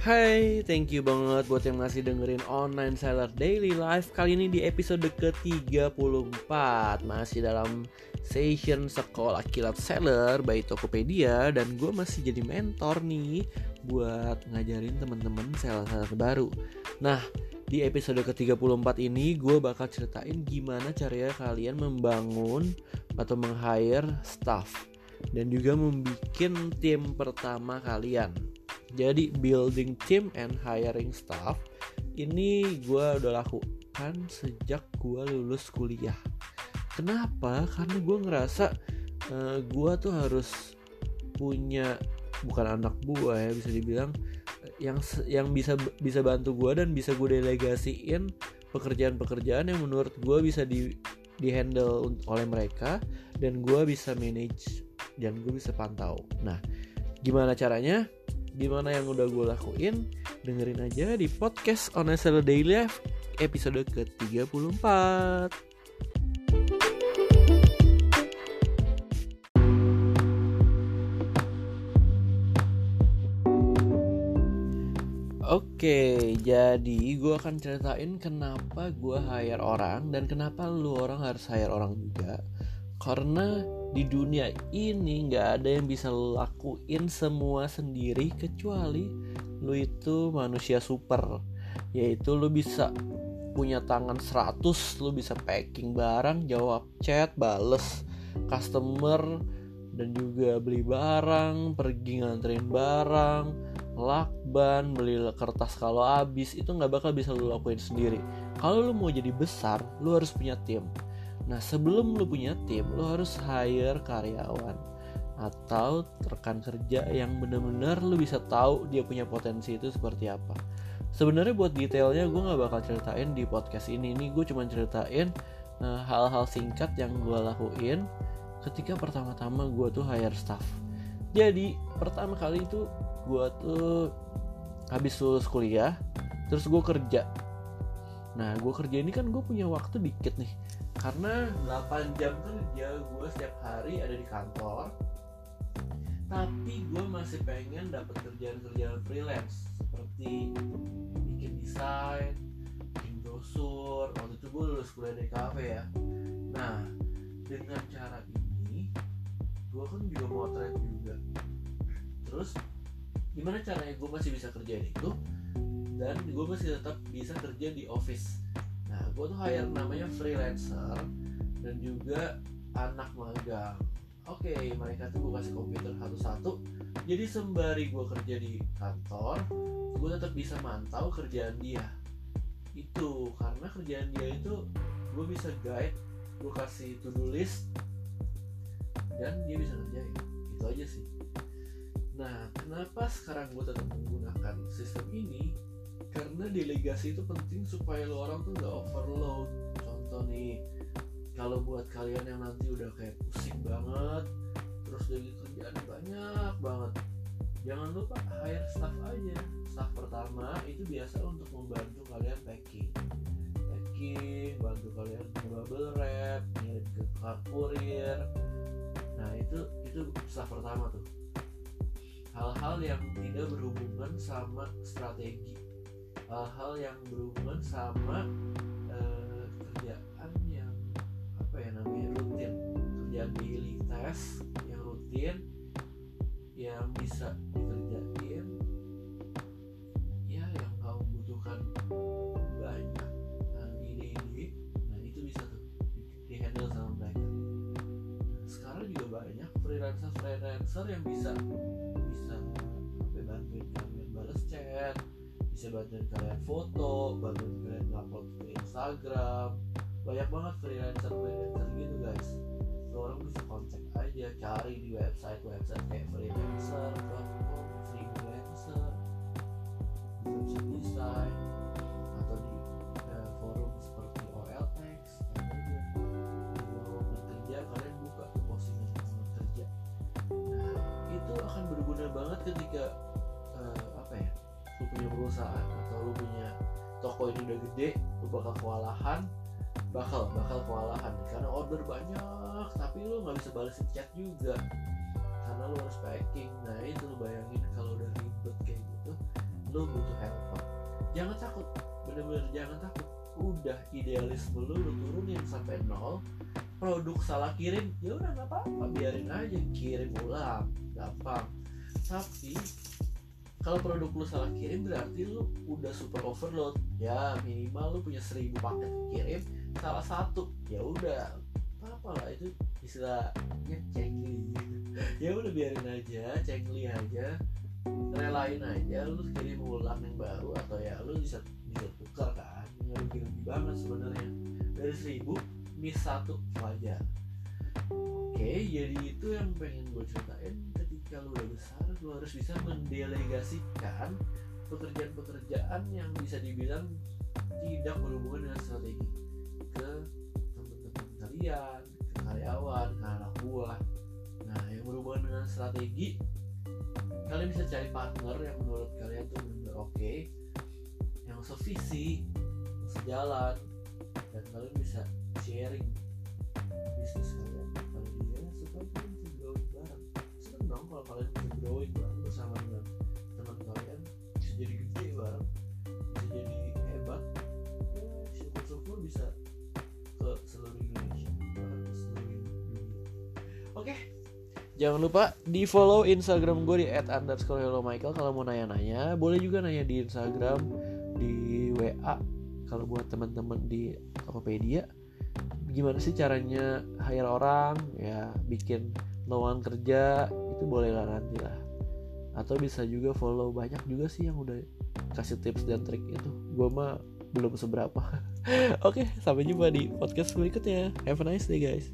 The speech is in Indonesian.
Hai, thank you banget buat yang masih dengerin Online Seller Daily Life Kali ini di episode ke-34. Masih dalam session sekolah kilat seller by Tokopedia Dan gue masih jadi mentor nih Buat ngajarin temen-temen seller-seller baru Nah, di episode ke-34 ini gue bakal ceritain gimana caranya kalian membangun atau meng-hire staff dan juga membuat tim pertama kalian jadi building team and hiring staff ini gue udah lakukan sejak gue lulus kuliah. Kenapa? Karena gue ngerasa uh, eh, gue tuh harus punya bukan anak buah ya bisa dibilang yang yang bisa bisa bantu gue dan bisa gue delegasiin pekerjaan-pekerjaan yang menurut gue bisa di di handle oleh mereka dan gue bisa manage dan gue bisa pantau. Nah, gimana caranya? Gimana yang udah gue lakuin dengerin aja di podcast Honest Daily Life episode ke-34 Oke, jadi gue akan ceritain kenapa gue hire orang dan kenapa lu orang harus hire orang juga. Karena di dunia ini nggak ada yang bisa lo lakuin semua sendiri kecuali lu itu manusia super. Yaitu lu bisa punya tangan 100 lu bisa packing barang jawab chat bales customer dan juga beli barang pergi nganterin barang lakban beli kertas kalau habis. Itu nggak bakal bisa lu lakuin sendiri. Kalau lu mau jadi besar lu harus punya tim. Nah sebelum lu punya tim, lu harus hire karyawan atau rekan kerja yang bener-bener lu bisa tahu dia punya potensi itu seperti apa. Sebenarnya buat detailnya gue nggak bakal ceritain di podcast ini. Ini gue cuma ceritain eh, hal-hal singkat yang gue lakuin ketika pertama-tama gue tuh hire staff. Jadi pertama kali itu gue tuh habis lulus kuliah, terus gue kerja. Nah gue kerja ini kan gue punya waktu dikit nih karena 8 jam kerja gue setiap hari ada di kantor tapi gue masih pengen dapat kerjaan-kerjaan freelance seperti bikin desain bikin brosur. Waktu itu gue lulus kuliah di kafe ya. Nah dengan cara ini gue kan juga mau motret juga. Terus gimana caranya gue masih bisa kerja itu? Dan gue masih tetap bisa kerja di office. Gue tuh hire namanya freelancer dan juga anak magang oke okay, mereka tuh gue kasih komputer satu-satu. Jadi sembari gue kerja di kantor gue tetap bisa mantau kerjaan dia. Itu karena kerjaan dia itu gue bisa guide gue kasih to do list dan dia bisa ngerjain. Itu aja sih. Nah kenapa sekarang gue tetap menggunakan sistem ini? Karena delegasi itu penting supaya lo orang tuh nggak overload. Contoh nih kalau buat kalian yang nanti udah kayak pusing banget terus dari kerjaan banyak banget jangan lupa hire staff aja. Staff pertama itu biasa untuk membantu kalian packing. Packing bantu kalian bubble wrap ngirim ke kurir. Nah itu itu staff pertama tuh. Hal-hal yang tidak berhubungan sama strategi. Hal-hal yang berhubungan sama uh, kerjaan kerjaan daily task yang rutin yang bisa dikerjain ya yang kau butuhkan banyak. Nah, ide-ide nah itu bisa tuh di, handle sama mereka. Nah, sekarang juga banyak freelancer freelancer yang bisa bisa apa ya, bantuin kalian balas chat bisa bantuin kalian foto bantuin kalian upload ke Instagram. Banyak banget freelancer freelancer gitu guys orang bisa kontak aja cari di website website kayak freelancer.com freelancer website design atau di uh, forum seperti OLX mau kerja kalian buka tuh postingan lowongan kerja. Nah itu akan berguna banget ketika punya perusahaan atau lu punya toko ini udah gede lu bakal kewalahan bakal bakal kewalahan. Karena order banyak tapi lu nggak bisa balesin chat juga. Karena lu harus packing. Nah itu lu bayangin kalau udah ribet kayak gitu lu butuh handphone. Jangan takut bener-bener jangan takut. Udah idealisme lu lu turunin sampai nol produk salah kirim ya udah nggak apa-apa biarin aja. Kirim ulang gampang. Tapi kalau produk lu salah kirim berarti lu udah super overload. Ya minimal lu punya seribu paket kirim salah satu. Ya udah apa lah itu istilahnya cengli ya udah biarin aja cengli aja. Relain aja lu kirim ulang yang baru atau ya lu bisa bisa tukar kan? Nggak rugi rugi banget sebenarnya. Dari seribu miss satu wajar oke jadi itu yang pengen gue ceritain ketika lu udah besar lu harus bisa mendelegasikan pekerjaan-pekerjaan yang bisa dibilang tidak berhubungan dengan strategi ke teman-teman kalian ke karyawan ke anak buah. Nah yang berhubungan dengan strategi kalian bisa cari partner yang menurut kalian tuh benar oke yang sevisi yang sejalan dan kalian bisa sharing bisnis kalian. Kalau dia supaya kalian kalau kalian bisa growing bareng bersama dengan teman kalian bisa jadi gede bareng bisa jadi hebat ya syukur-syukur bisa ke seluruh Indonesia ke seluruh dunia oke Jangan lupa di follow Instagram gue di @underscore_hello_michael kalau mau nanya-nanya. Boleh juga nanya di Instagram, di WA. Kalau buat teman-teman di Tokopedia, gimana sih caranya hire orang ya bikin lowongan kerja itu boleh lah nanti lah. Atau bisa juga follow banyak juga sih yang udah kasih tips dan trik itu. Gue mah belum seberapa. Oke sampai jumpa di podcast berikutnya. Have a nice day guys